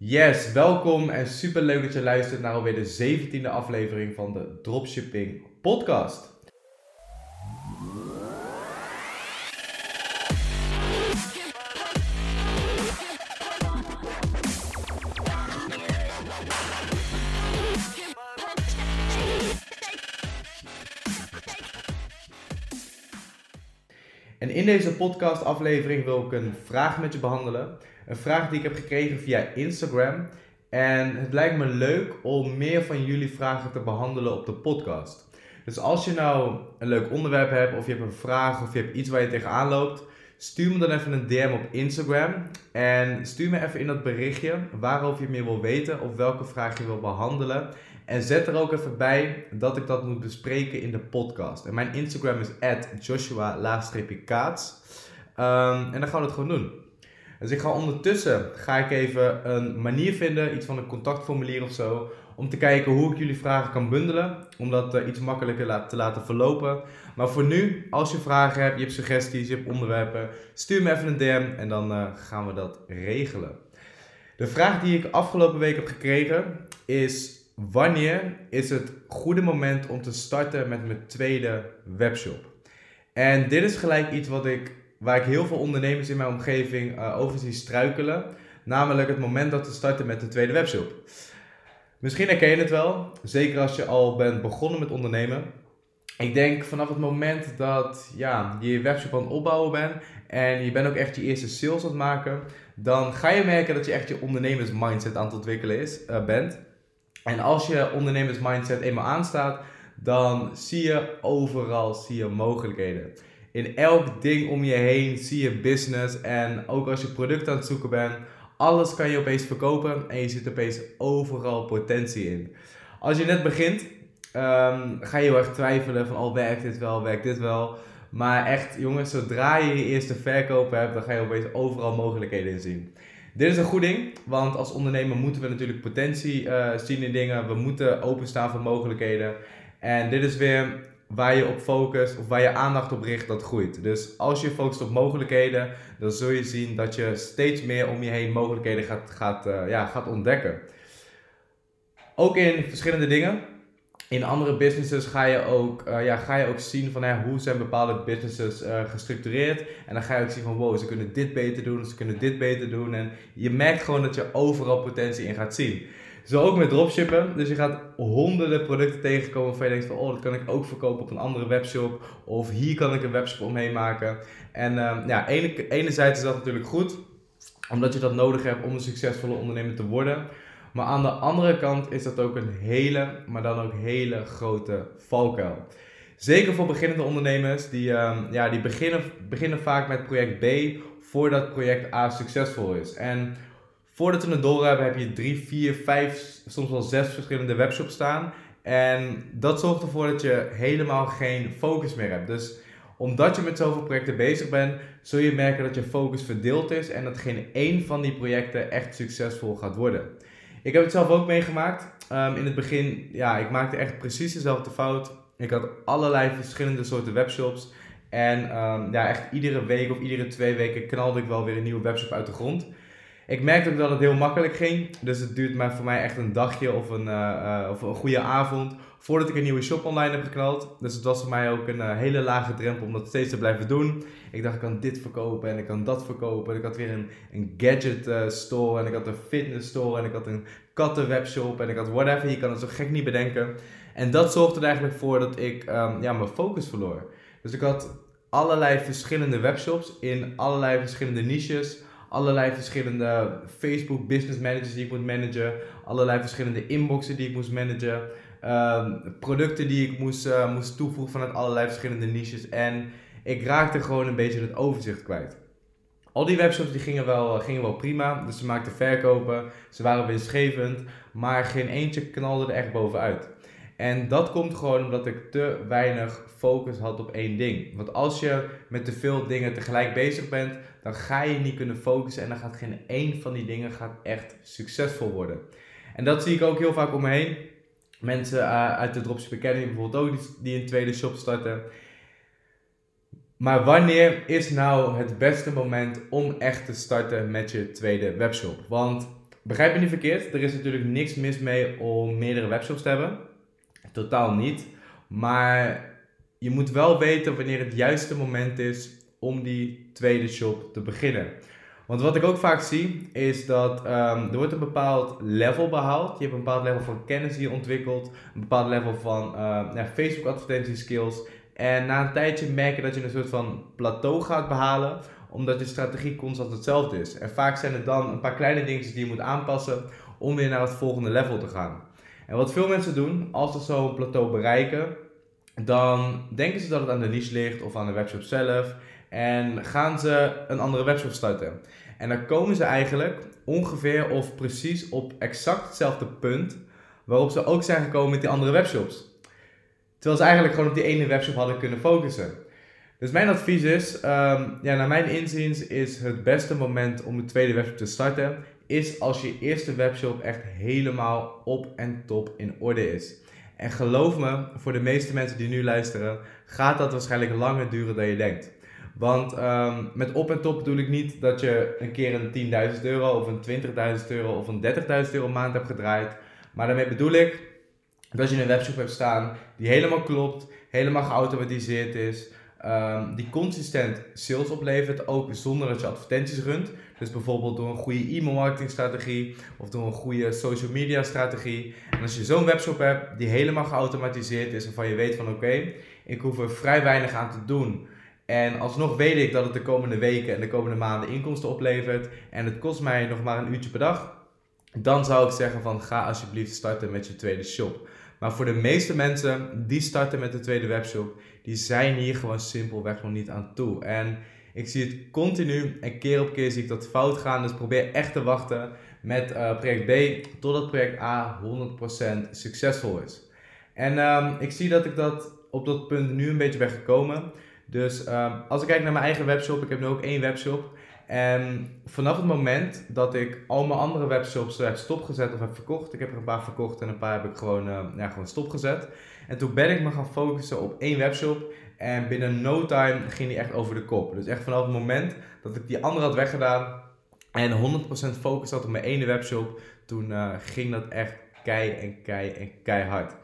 Yes, welkom en super leuk dat je luistert naar alweer de 17e aflevering van de Dropshipping Podcast. En in deze podcast aflevering wil ik een vraag met je behandelen. Een vraag die ik heb gekregen via Instagram. En het lijkt me leuk om meer van jullie vragen te behandelen op de podcast. Dus als je nou een leuk onderwerp hebt, of je hebt een vraag, of je hebt iets waar je tegenaan loopt, stuur me dan even een DM op Instagram. En stuur me even in dat berichtje waarover je meer wil weten, of welke vraag je wil behandelen. En zet er ook even bij dat ik dat moet bespreken in de podcast. En mijn Instagram is joshua-kaats. Um, en dan gaan we het gewoon doen. Dus ik ga ondertussen ga ik even een manier vinden, iets van een contactformulier of zo, om te kijken hoe ik jullie vragen kan bundelen, om dat uh, iets makkelijker te laten verlopen. Maar voor nu, als je vragen hebt, je hebt suggesties, je hebt onderwerpen, stuur me even een DM en dan uh, gaan we dat regelen. De vraag die ik afgelopen week heb gekregen is wanneer is het goede moment om te starten met mijn tweede webshop? En dit is gelijk iets wat ik, waar ik heel veel ondernemers in mijn omgeving uh, over zie struikelen. Namelijk het moment dat ze starten met een tweede webshop. Misschien herken je het wel, zeker als je al bent begonnen met ondernemen. Ik denk vanaf het moment dat ja, je je webshop aan het opbouwen bent en je bent ook echt je eerste sales aan het maken, dan ga je merken dat je echt je ondernemersmindset aan het ontwikkelen is, uh, bent. En als je ondernemersmindset eenmaal aanstaat, dan zie je overal zie je mogelijkheden. In elk ding om je heen zie je business. En ook als je product aan het zoeken bent, alles kan je opeens verkopen en je ziet opeens overal potentie in. Als je net begint, um, ga je heel erg twijfelen van, oh werkt dit wel, werkt dit wel. Maar echt, jongens, zodra je je eerste verkoop hebt, dan ga je opeens overal mogelijkheden in zien. Dit is een goed ding, want als ondernemer moeten we natuurlijk potentie uh, zien in dingen. We moeten openstaan voor mogelijkheden. En dit is weer waar je op focust of waar je aandacht op richt, dat groeit. Dus als je focust op mogelijkheden, dan zul je zien dat je steeds meer om je heen mogelijkheden gaat, gaat, uh, ja, gaat ontdekken. Ook in verschillende dingen in andere businesses ga je ook, uh, ja, ga je ook zien van hè, hoe zijn bepaalde businesses uh, gestructureerd. En dan ga je ook zien van wow, ze kunnen dit beter doen, ze kunnen dit beter doen. En je merkt gewoon dat je overal potentie in gaat zien. Zo ook met dropshippen. Dus je gaat honderden producten tegenkomen waarvan je denkt van oh, dat kan ik ook verkopen op een andere webshop. Of hier kan ik een webshop omheen maken. En uh, ja, ene, enerzijds is dat natuurlijk goed. Omdat je dat nodig hebt om een succesvolle ondernemer te worden. Maar aan de andere kant is dat ook een hele, maar dan ook hele grote valkuil. Zeker voor beginnende ondernemers, die, uh, ja, die beginnen, beginnen vaak met project B voordat project A succesvol is. En voordat we het door hebben, heb je drie, vier, vijf, soms wel zes verschillende webshops staan. En dat zorgt ervoor dat je helemaal geen focus meer hebt. Dus omdat je met zoveel projecten bezig bent, zul je merken dat je focus verdeeld is en dat geen één van die projecten echt succesvol gaat worden. Ik heb het zelf ook meegemaakt. Um, in het begin, ja, ik maakte echt precies dezelfde fout. Ik had allerlei verschillende soorten webshops. En um, ja, echt iedere week of iedere twee weken knalde ik wel weer een nieuwe webshop uit de grond. Ik merkte ook dat het heel makkelijk ging. Dus het duurt maar voor mij echt een dagje of een, uh, of een goede avond voordat ik een nieuwe shop online heb geknald. Dus het was voor mij ook een uh, hele lage drempel om dat steeds te blijven doen. Ik dacht, ik kan dit verkopen en ik kan dat verkopen. En ik had weer een, een gadget store en ik had een fitness store en ik had een kattenwebshop en ik had whatever. Je kan het zo gek niet bedenken. En dat zorgde er eigenlijk voor dat ik um, ja, mijn focus verloor. Dus ik had allerlei verschillende webshops in allerlei verschillende niches allerlei verschillende Facebook business managers die ik moet managen, allerlei verschillende inboxen die ik moest managen, uh, producten die ik moest, uh, moest toevoegen vanuit allerlei verschillende niches. En ik raakte gewoon een beetje het overzicht kwijt. Al die webshops die gingen, wel, gingen wel prima, dus ze maakten verkopen, ze waren winstgevend, maar geen eentje knalde er echt bovenuit. En dat komt gewoon omdat ik te weinig focus had op één ding. Want als je met te veel dingen tegelijk bezig bent, dan ga je niet kunnen focussen en dan gaat geen één van die dingen gaat echt succesvol worden. En dat zie ik ook heel vaak om me heen. Mensen uh, uit de Dropship Academy bijvoorbeeld ook, die, die een tweede shop starten. Maar wanneer is nou het beste moment om echt te starten met je tweede webshop? Want begrijp me niet verkeerd, er is natuurlijk niks mis mee om meerdere webshops te hebben. Totaal niet. Maar je moet wel weten wanneer het juiste moment is om die tweede shop te beginnen. Want wat ik ook vaak zie, is dat um, er wordt een bepaald level behaald. Je hebt een bepaald level van kennis die je ontwikkelt. Een bepaald level van ja, Facebook advertentie skills. En na een tijdje merk je dat je een soort van plateau gaat behalen. Omdat je strategie constant hetzelfde is. En vaak zijn er dan een paar kleine dingetjes die je moet aanpassen om weer naar het volgende level te gaan. En wat veel mensen doen, als ze zo'n plateau bereiken, dan denken ze dat het aan de niche ligt of aan de webshop zelf. En gaan ze een andere webshop starten. En dan komen ze eigenlijk ongeveer of precies op exact hetzelfde punt waarop ze ook zijn gekomen met die andere webshops. Terwijl ze eigenlijk gewoon op die ene webshop hadden kunnen focussen. Dus mijn advies is, um, ja, naar mijn inziens is het beste moment om de tweede webshop te starten, is als je eerste webshop echt helemaal op en top in orde is. En geloof me, voor de meeste mensen die nu luisteren, gaat dat waarschijnlijk langer duren dan je denkt. Want um, met op en top bedoel ik niet dat je een keer een 10.000 euro of een 20.000 euro of een 30.000 euro maand hebt gedraaid. Maar daarmee bedoel ik dat je een webshop hebt staan die helemaal klopt, helemaal geautomatiseerd is, um, die consistent sales oplevert, ook zonder dat je advertenties runt. Dus bijvoorbeeld door een goede e-mail marketing strategie of door een goede social media strategie. En als je zo'n webshop hebt die helemaal geautomatiseerd is, waarvan je weet van oké, ik hoef er vrij weinig aan te doen. En alsnog weet ik dat het de komende weken en de komende maanden inkomsten oplevert. En het kost mij nog maar een uurtje per dag. Dan zou ik zeggen van ga alsjeblieft starten met je tweede shop. Maar voor de meeste mensen die starten met de tweede webshop, die zijn hier gewoon simpelweg nog niet aan toe. En ik zie het continu en keer op keer zie ik dat fout gaan. Dus probeer echt te wachten met uh, project B totdat project A 100% succesvol is. En um, ik zie dat ik dat op dat punt nu een beetje ben gekomen. Dus um, als ik kijk naar mijn eigen webshop, ik heb nu ook één webshop. En vanaf het moment dat ik al mijn andere webshops heb stopgezet of heb verkocht, ik heb er een paar verkocht en een paar heb ik gewoon, uh, ja, gewoon stopgezet. En toen ben ik me gaan focussen op één webshop. En binnen no time ging die echt over de kop. Dus echt vanaf het moment dat ik die andere had weggedaan en 100% focus had op mijn ene webshop, toen uh, ging dat echt kei en kei en keihard.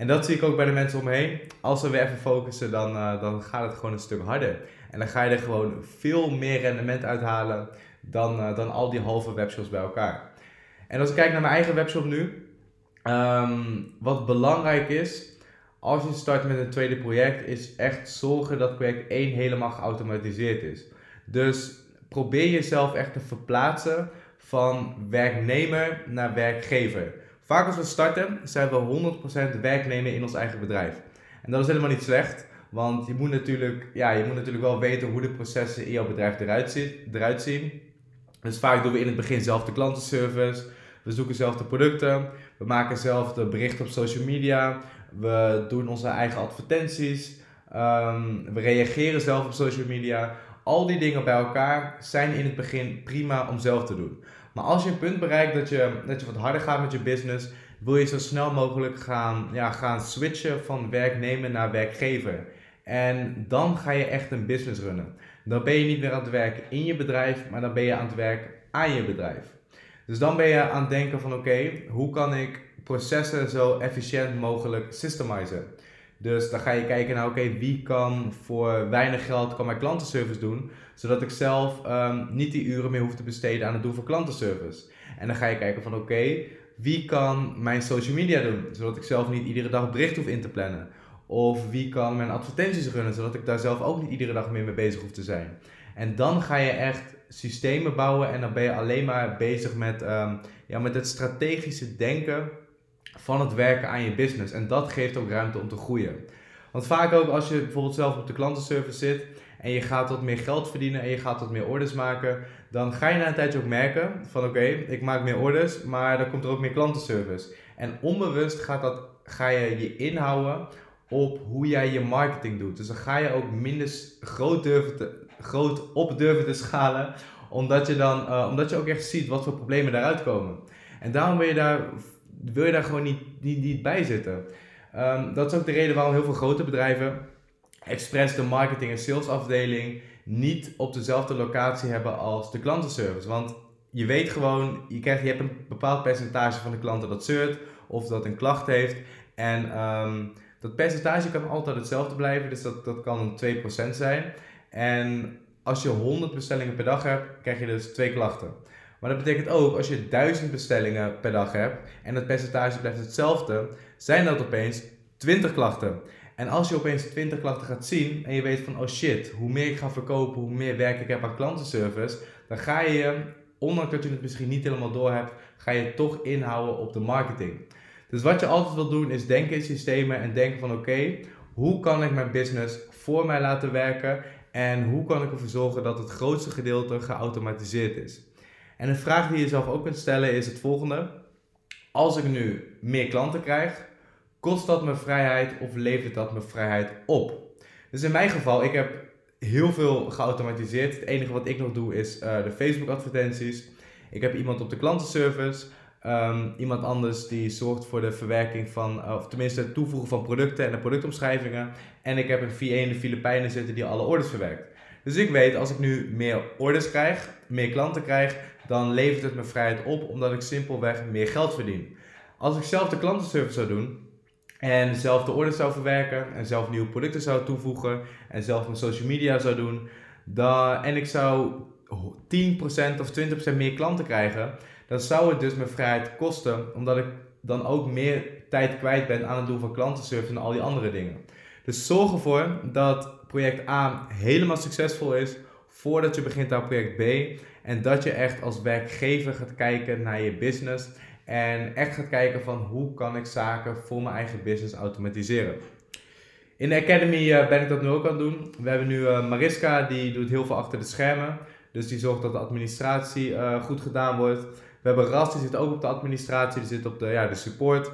En dat zie ik ook bij de mensen om me heen. Als we weer even focussen, dan, uh, dan gaat het gewoon een stuk harder. En dan ga je er gewoon veel meer rendement uithalen dan, uh, dan al die halve webshops bij elkaar. En als ik kijk naar mijn eigen webshop nu, um, wat belangrijk is, als je start met een tweede project, is echt zorgen dat project 1 helemaal geautomatiseerd is. Dus probeer jezelf echt te verplaatsen van werknemer naar werkgever. Vaak als we starten, zijn we 100% werknemer in ons eigen bedrijf. En dat is helemaal niet slecht, want je moet natuurlijk, ja, je moet natuurlijk wel weten hoe de processen in jouw bedrijf eruit, zit, eruit zien. Dus vaak doen we in het begin zelf de klantenservice, we zoeken zelf de producten, we maken zelf de berichten op social media, we doen onze eigen advertenties, um, we reageren zelf op social media. Al die dingen bij elkaar zijn in het begin prima om zelf te doen. Maar als je een punt bereikt dat je, dat je wat harder gaat met je business, wil je zo snel mogelijk gaan, ja, gaan switchen van werknemer naar werkgever. En dan ga je echt een business runnen. Dan ben je niet meer aan het werken in je bedrijf, maar dan ben je aan het werk aan je bedrijf. Dus dan ben je aan het denken van oké, hoe kan ik processen zo efficiënt mogelijk systemizen? Dus dan ga je kijken naar oké, wie kan voor weinig geld kan mijn klantenservice doen, zodat ik zelf um, niet die uren meer hoef te besteden aan het doen van klantenservice. En dan ga je kijken van oké, wie kan mijn social media doen, zodat ik zelf niet iedere dag bericht hoef in te plannen. Of wie kan mijn advertenties runnen, zodat ik daar zelf ook niet iedere dag meer mee bezig hoef te zijn. En dan ga je echt systemen bouwen en dan ben je alleen maar bezig met, um, ja, met het strategische denken van het werken aan je business. En dat geeft ook ruimte om te groeien. Want vaak ook als je bijvoorbeeld zelf op de klantenservice zit en je gaat wat meer geld verdienen en je gaat wat meer orders maken, dan ga je na een tijdje ook merken van oké, ik maak meer orders, maar dan komt er ook meer klantenservice. En onbewust gaat dat, ga je je inhouden op hoe jij je marketing doet. Dus dan ga je ook minder groot, durven te, groot op durven te schalen, omdat je, dan, uh, omdat je ook echt ziet wat voor problemen daaruit komen. En daarom wil je daar, wil je daar gewoon niet, niet, niet bij zitten. Um, dat is ook de reden waarom heel veel grote bedrijven expres de marketing en salesafdeling niet op dezelfde locatie hebben als de klantenservice. Want je weet gewoon, je, krijgt, je hebt een bepaald percentage van de klanten dat zeurt of dat een klacht heeft. En ehm, dat percentage kan altijd hetzelfde blijven, dus dat, dat kan een 2% zijn. En als je 100 bestellingen per dag hebt, krijg je dus twee klachten. Maar dat betekent ook, als je 1000 bestellingen per dag hebt en het percentage blijft hetzelfde, zijn dat opeens 20 klachten. En als je opeens 20 klachten gaat zien en je weet van, oh shit, hoe meer ik ga verkopen, hoe meer werk ik heb aan klantenservice, dan ga je, ondanks dat je het misschien niet helemaal door hebt, ga je toch inhouden op de marketing. Dus wat je altijd wil doen is denken in systemen en denken van oké, hoe kan ik mijn business voor mij laten werken en hoe kan ik ervoor zorgen dat het grootste gedeelte geautomatiseerd is. En een vraag die je zelf ook kunt stellen is het volgende. Als ik nu meer klanten krijg, kost dat me vrijheid of levert dat me vrijheid op? Dus in mijn geval, ik heb heel veel geautomatiseerd. Het enige wat ik nog doe is uh, de Facebook advertenties. Ik heb iemand op de klantenservice. Ehm, iemand anders die zorgt voor de verwerking van, of tenminste het toevoegen van producten en de productomschrijvingen. En ik heb een VA in de Filipijnen zitten die alle orders verwerkt. Dus ik weet, als ik nu meer orders krijg, meer klanten krijg, dan levert het me vrijheid op, omdat ik simpelweg meer geld verdien. Als ik zelf de klantenservice zou doen, en zelf de orders zou verwerken, en zelf nieuwe producten zou toevoegen, en zelf mijn social media zou doen, dan, en ik zou 10% of 20% meer klanten krijgen, dan zou het dus mijn vrijheid kosten, omdat ik dan ook meer tijd kwijt ben aan het doen van klantenservice en al die andere dingen. Dus zorg ervoor dat project A helemaal succesvol is voordat je begint aan project B. En dat je echt als werkgever gaat kijken naar je business. En echt gaat kijken van hoe kan ik zaken voor mijn eigen business automatiseren. In de Academy eh, ben ik dat nu ook aan het doen. We hebben nu uh, Mariska, die doet heel veel achter de schermen. Dus die zorgt dat de administratie uh, goed gedaan wordt. We hebben Ras, die zit ook op de administratie, die zit op de, ja, de support.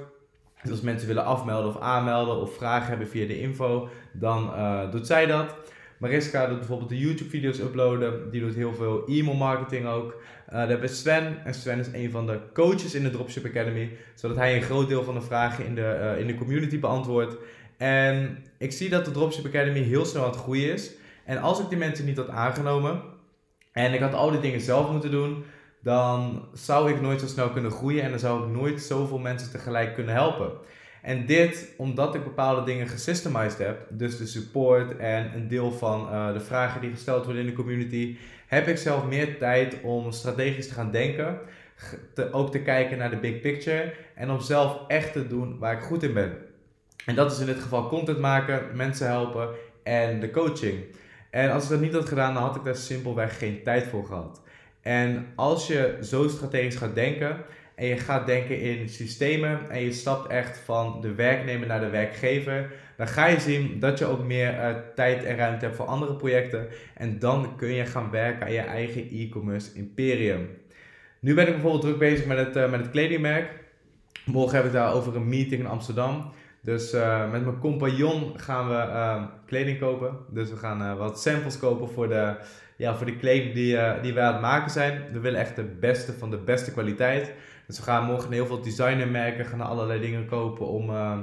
Dus als mensen willen afmelden of aanmelden of vragen hebben via de info, dan doet zij dat. Mariska doet bijvoorbeeld de YouTube-video's uploaden. Die doet heel veel e-mail marketing ook. Uh, dan hebben we Sven. En Sven is een van de coaches in de Dropship Academy. Zodat hij een groot deel van de vragen in de, uh, in de community beantwoordt. En ik zie dat de Dropship Academy heel snel aan het groeien is. En als ik die mensen niet had aangenomen en ik had al die dingen zelf moeten doen, dan zou ik nooit zo snel kunnen groeien en dan zou ik nooit zoveel mensen tegelijk kunnen helpen. En dit omdat ik bepaalde dingen gesystemized heb, dus de support en een deel van uh, de vragen die gesteld worden in de community, heb ik zelf meer tijd om strategisch te gaan denken, ook te kijken naar de big picture en om zelf echt te doen waar ik goed in ben. En dat is in dit geval content maken, mensen helpen en de coaching. En als ik dat niet had gedaan, dan had ik daar simpelweg geen tijd voor gehad. En als je zo strategisch gaat denken en je gaat denken in systemen en je stapt echt van de werknemer naar de werkgever, dan ga je zien dat je ook meer uh, tijd en ruimte hebt voor andere projecten. En dan kun je gaan werken aan je eigen e-commerce imperium. Nu ben ik bijvoorbeeld druk bezig met het, uh, met het kledingmerk. Morgen heb ik daar over een meeting in Amsterdam. Dus uh, met mijn compagnon gaan we kleding kopen. Dus we gaan wat samples kopen voor de ja, voor de kleding die, uh, die wij aan het maken zijn. We willen echt de beste van de beste kwaliteit. Dus we gaan morgen heel veel designermerken, gaan allerlei dingen kopen om, uh,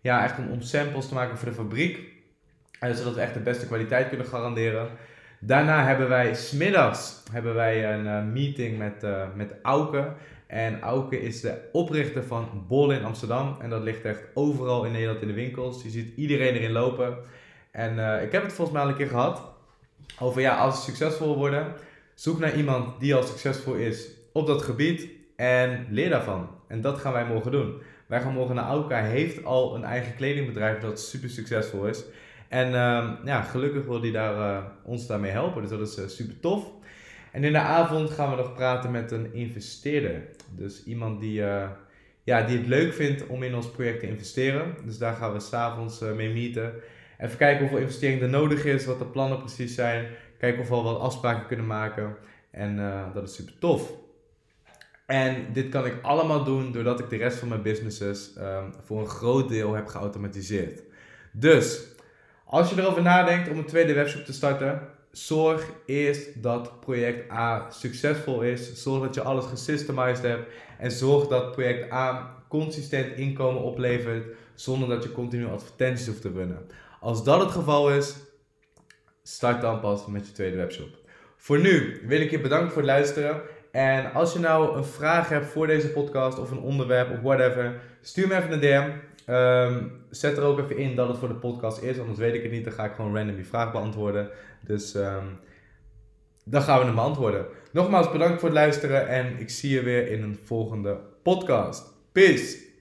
ja, echt om, om, samples te maken voor de fabriek. Zodat we echt de beste kwaliteit kunnen garanderen. Daarna hebben wij smiddags hebben wij een meeting met, met Auke. En Auke is de oprichter van Bol in Amsterdam. En dat ligt echt overal in Nederland in de winkels. Je ziet iedereen erin lopen. En ik heb het volgens mij al een keer gehad over ja, als je succesvol worden, zoek naar iemand die al succesvol is op dat gebied en leer daarvan. En dat gaan wij morgen doen. Wij gaan morgen naar Auka, heeft al een eigen kledingbedrijf dat super succesvol is. En uh, ja, gelukkig wil hij daar, uh, ons daarmee helpen, dus dat is uh, super tof. En in de avond gaan we nog praten met een investeerder. Dus iemand die, uh, ja, die het leuk vindt om in ons project te investeren. Dus daar gaan we s'avonds mee meeten. Even kijken hoeveel investering er nodig is, wat de plannen precies zijn. Kijken of we al wat afspraken kunnen maken. En uh, dat is super tof. En dit kan ik allemaal doen doordat ik de rest van mijn businesses um, voor een groot deel heb geautomatiseerd. Dus, als je erover nadenkt om een tweede webshop te starten, zorg eerst dat project A succesvol is. Zorg dat je alles gesystemized hebt. En zorg dat project A consistent inkomen oplevert zonder dat je continu advertenties hoeft te runnen. Als dat het geval is, start dan pas met je tweede webshop. Voor nu wil ik je bedanken voor het luisteren. En als je nou een vraag hebt voor deze podcast of een onderwerp of whatever, stuur me even een DM. Ehm, zet er ook even in dat het voor de podcast is, anders weet ik het niet. Dan ga ik gewoon random die vraag beantwoorden. Dus ehm, dan gaan we hem beantwoorden. Nogmaals bedankt voor het luisteren en ik zie je weer in een volgende podcast. Peace!